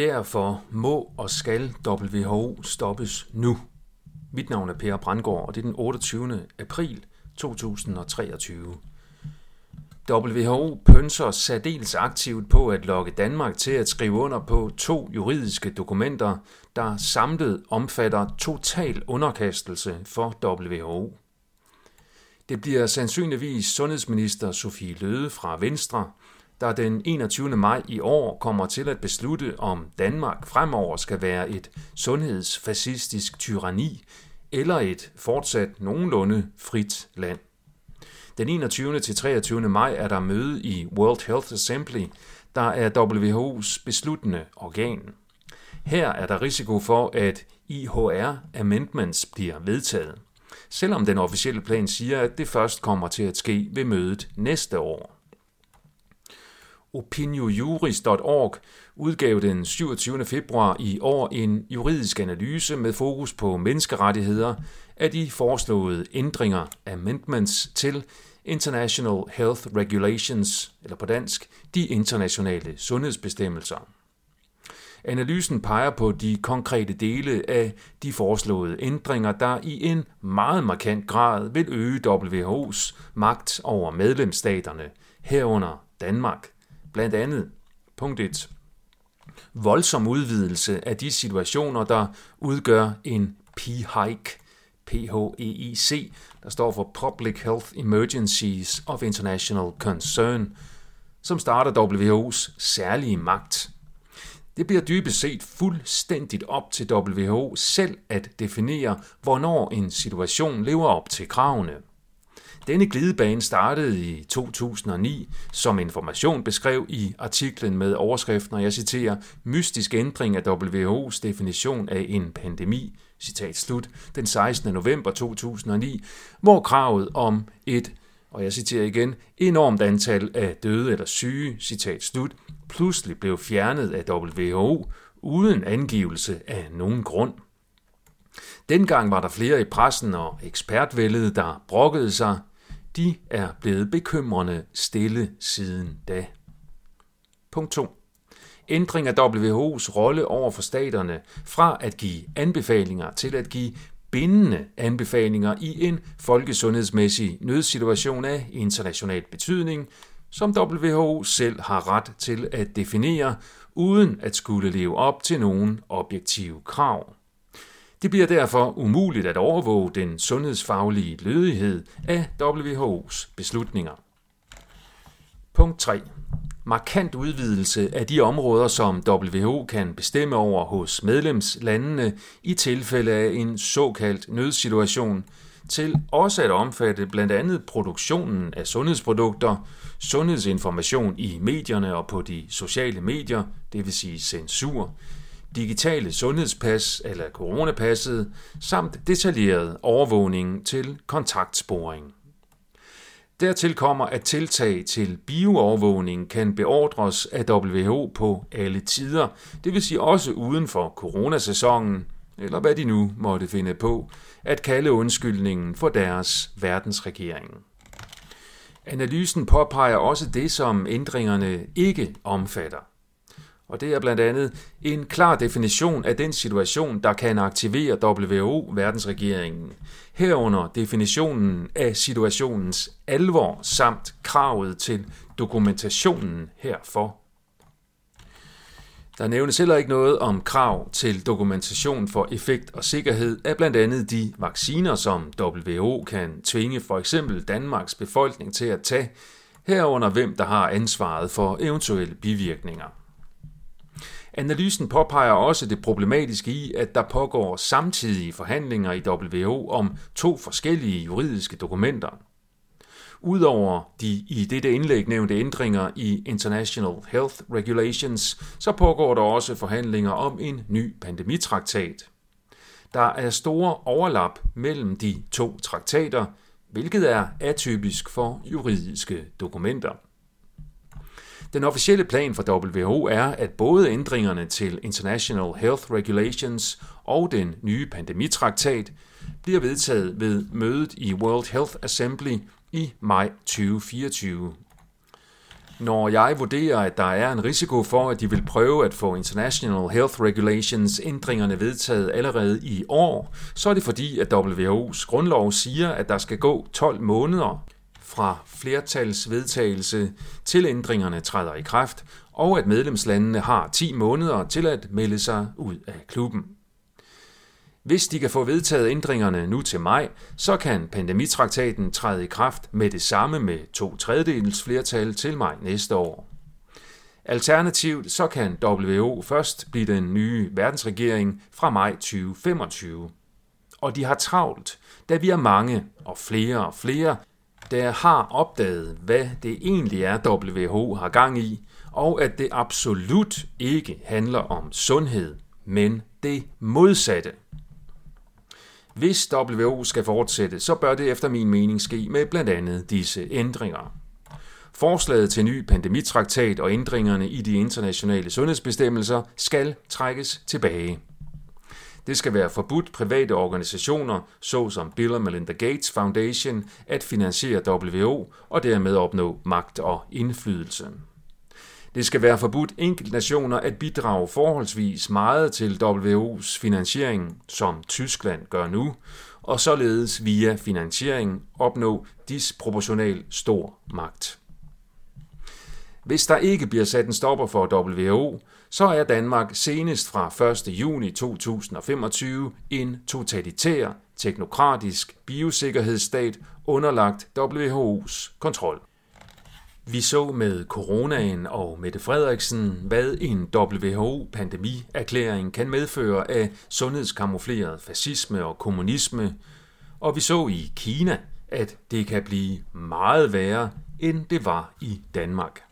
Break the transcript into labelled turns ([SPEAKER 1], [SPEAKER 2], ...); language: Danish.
[SPEAKER 1] Derfor må og skal WHO stoppes nu. Mit navn er Per Brandgaard, og det er den 28. april 2023. WHO pønser særdeles aktivt på at lokke Danmark til at skrive under på to juridiske dokumenter, der samlet omfatter total underkastelse for WHO. Det bliver sandsynligvis sundhedsminister Sofie Løde fra Venstre, der den 21. maj i år kommer til at beslutte, om Danmark fremover skal være et sundhedsfascistisk tyranni eller et fortsat nogenlunde frit land. Den 21. til 23. maj er der møde i World Health Assembly, der er WHO's besluttende organ. Her er der risiko for, at IHR Amendments bliver vedtaget, selvom den officielle plan siger, at det først kommer til at ske ved mødet næste år. Opiniojuris.org udgav den 27. februar i år en juridisk analyse med fokus på menneskerettigheder af de foreslåede ændringer, amendments til International Health Regulations, eller på dansk, de internationale sundhedsbestemmelser. Analysen peger på de konkrete dele af de foreslåede ændringer, der i en meget markant grad vil øge WHO's magt over medlemsstaterne, herunder Danmark. Blandt andet punkt 1. Voldsom udvidelse af de situationer, der udgør en PHEIC, PHEIC, der står for Public Health Emergencies of International Concern, som starter WHO's særlige magt. Det bliver dybest set fuldstændigt op til WHO selv at definere, hvornår en situation lever op til kravene. Denne glidebane startede i 2009, som Information beskrev i artiklen med overskriften, og jeg citerer, mystisk ændring af WHO's definition af en pandemi, citat slut, den 16. november 2009, hvor kravet om et, og jeg citerer igen, enormt antal af døde eller syge, citat slut, pludselig blev fjernet af WHO uden angivelse af nogen grund. Dengang var der flere i pressen og ekspertvældet, der brokkede sig, de er blevet bekymrende stille siden da. Punkt 2. Ændring af WHO's rolle over for staterne fra at give anbefalinger til at give bindende anbefalinger i en folkesundhedsmæssig nødsituation af international betydning, som WHO selv har ret til at definere, uden at skulle leve op til nogen objektive krav. Det bliver derfor umuligt at overvåge den sundhedsfaglige lødighed af WHO's beslutninger. Punkt 3. Markant udvidelse af de områder, som WHO kan bestemme over hos medlemslandene i tilfælde af en såkaldt nødsituation, til også at omfatte blandt andet produktionen af sundhedsprodukter, sundhedsinformation i medierne og på de sociale medier, det vil sige censur, digitale sundhedspas eller coronapasset, samt detaljeret overvågning til kontaktsporing. Dertil kommer, at tiltag til bioovervågning kan beordres af WHO på alle tider, det vil sige også uden for coronasæsonen, eller hvad de nu måtte finde på, at kalde undskyldningen for deres verdensregering. Analysen påpeger også det, som ændringerne ikke omfatter. Og det er blandt andet en klar definition af den situation, der kan aktivere WHO, verdensregeringen. Herunder definitionen af situationens alvor samt kravet til dokumentationen herfor. Der nævnes heller ikke noget om krav til dokumentation for effekt og sikkerhed af blandt andet de vacciner, som WHO kan tvinge for eksempel Danmarks befolkning til at tage, herunder hvem der har ansvaret for eventuelle bivirkninger. Analysen påpeger også det problematiske i, at der pågår samtidige forhandlinger i WHO om to forskellige juridiske dokumenter. Udover de i dette indlæg nævnte ændringer i International Health Regulations, så pågår der også forhandlinger om en ny pandemitraktat. Der er store overlap mellem de to traktater, hvilket er atypisk for juridiske dokumenter. Den officielle plan for WHO er, at både ændringerne til International Health Regulations og den nye pandemitraktat bliver vedtaget ved mødet i World Health Assembly i maj 2024. Når jeg vurderer, at der er en risiko for, at de vil prøve at få International Health Regulations ændringerne vedtaget allerede i år, så er det fordi, at WHO's grundlov siger, at der skal gå 12 måneder fra flertalsvedtagelse til ændringerne træder i kraft, og at medlemslandene har 10 måneder til at melde sig ud af klubben. Hvis de kan få vedtaget ændringerne nu til maj, så kan pandemitraktaten træde i kraft med det samme med to tredjedels flertal til maj næste år. Alternativt så kan WHO først blive den nye verdensregering fra maj 2025. Og de har travlt, da vi er mange og flere og flere, der har opdaget, hvad det egentlig er, WHO har gang i, og at det absolut ikke handler om sundhed, men det modsatte. Hvis WHO skal fortsætte, så bør det efter min mening ske med blandt andet disse ændringer. Forslaget til ny pandemitraktat og ændringerne i de internationale sundhedsbestemmelser skal trækkes tilbage. Det skal være forbudt private organisationer, såsom Bill og Melinda Gates Foundation, at finansiere WHO og dermed opnå magt og indflydelse. Det skal være forbudt enkeltnationer at bidrage forholdsvis meget til WHO's finansiering, som Tyskland gør nu, og således via finansiering opnå disproportional stor magt. Hvis der ikke bliver sat en stopper for WHO, så er Danmark senest fra 1. juni 2025 en totalitær, teknokratisk biosikkerhedsstat underlagt WHO's kontrol. Vi så med coronaen og Mette Frederiksen, hvad en WHO-pandemierklæring kan medføre af sundhedskamufleret fascisme og kommunisme, og vi så i Kina, at det kan blive meget værre, end det var i Danmark.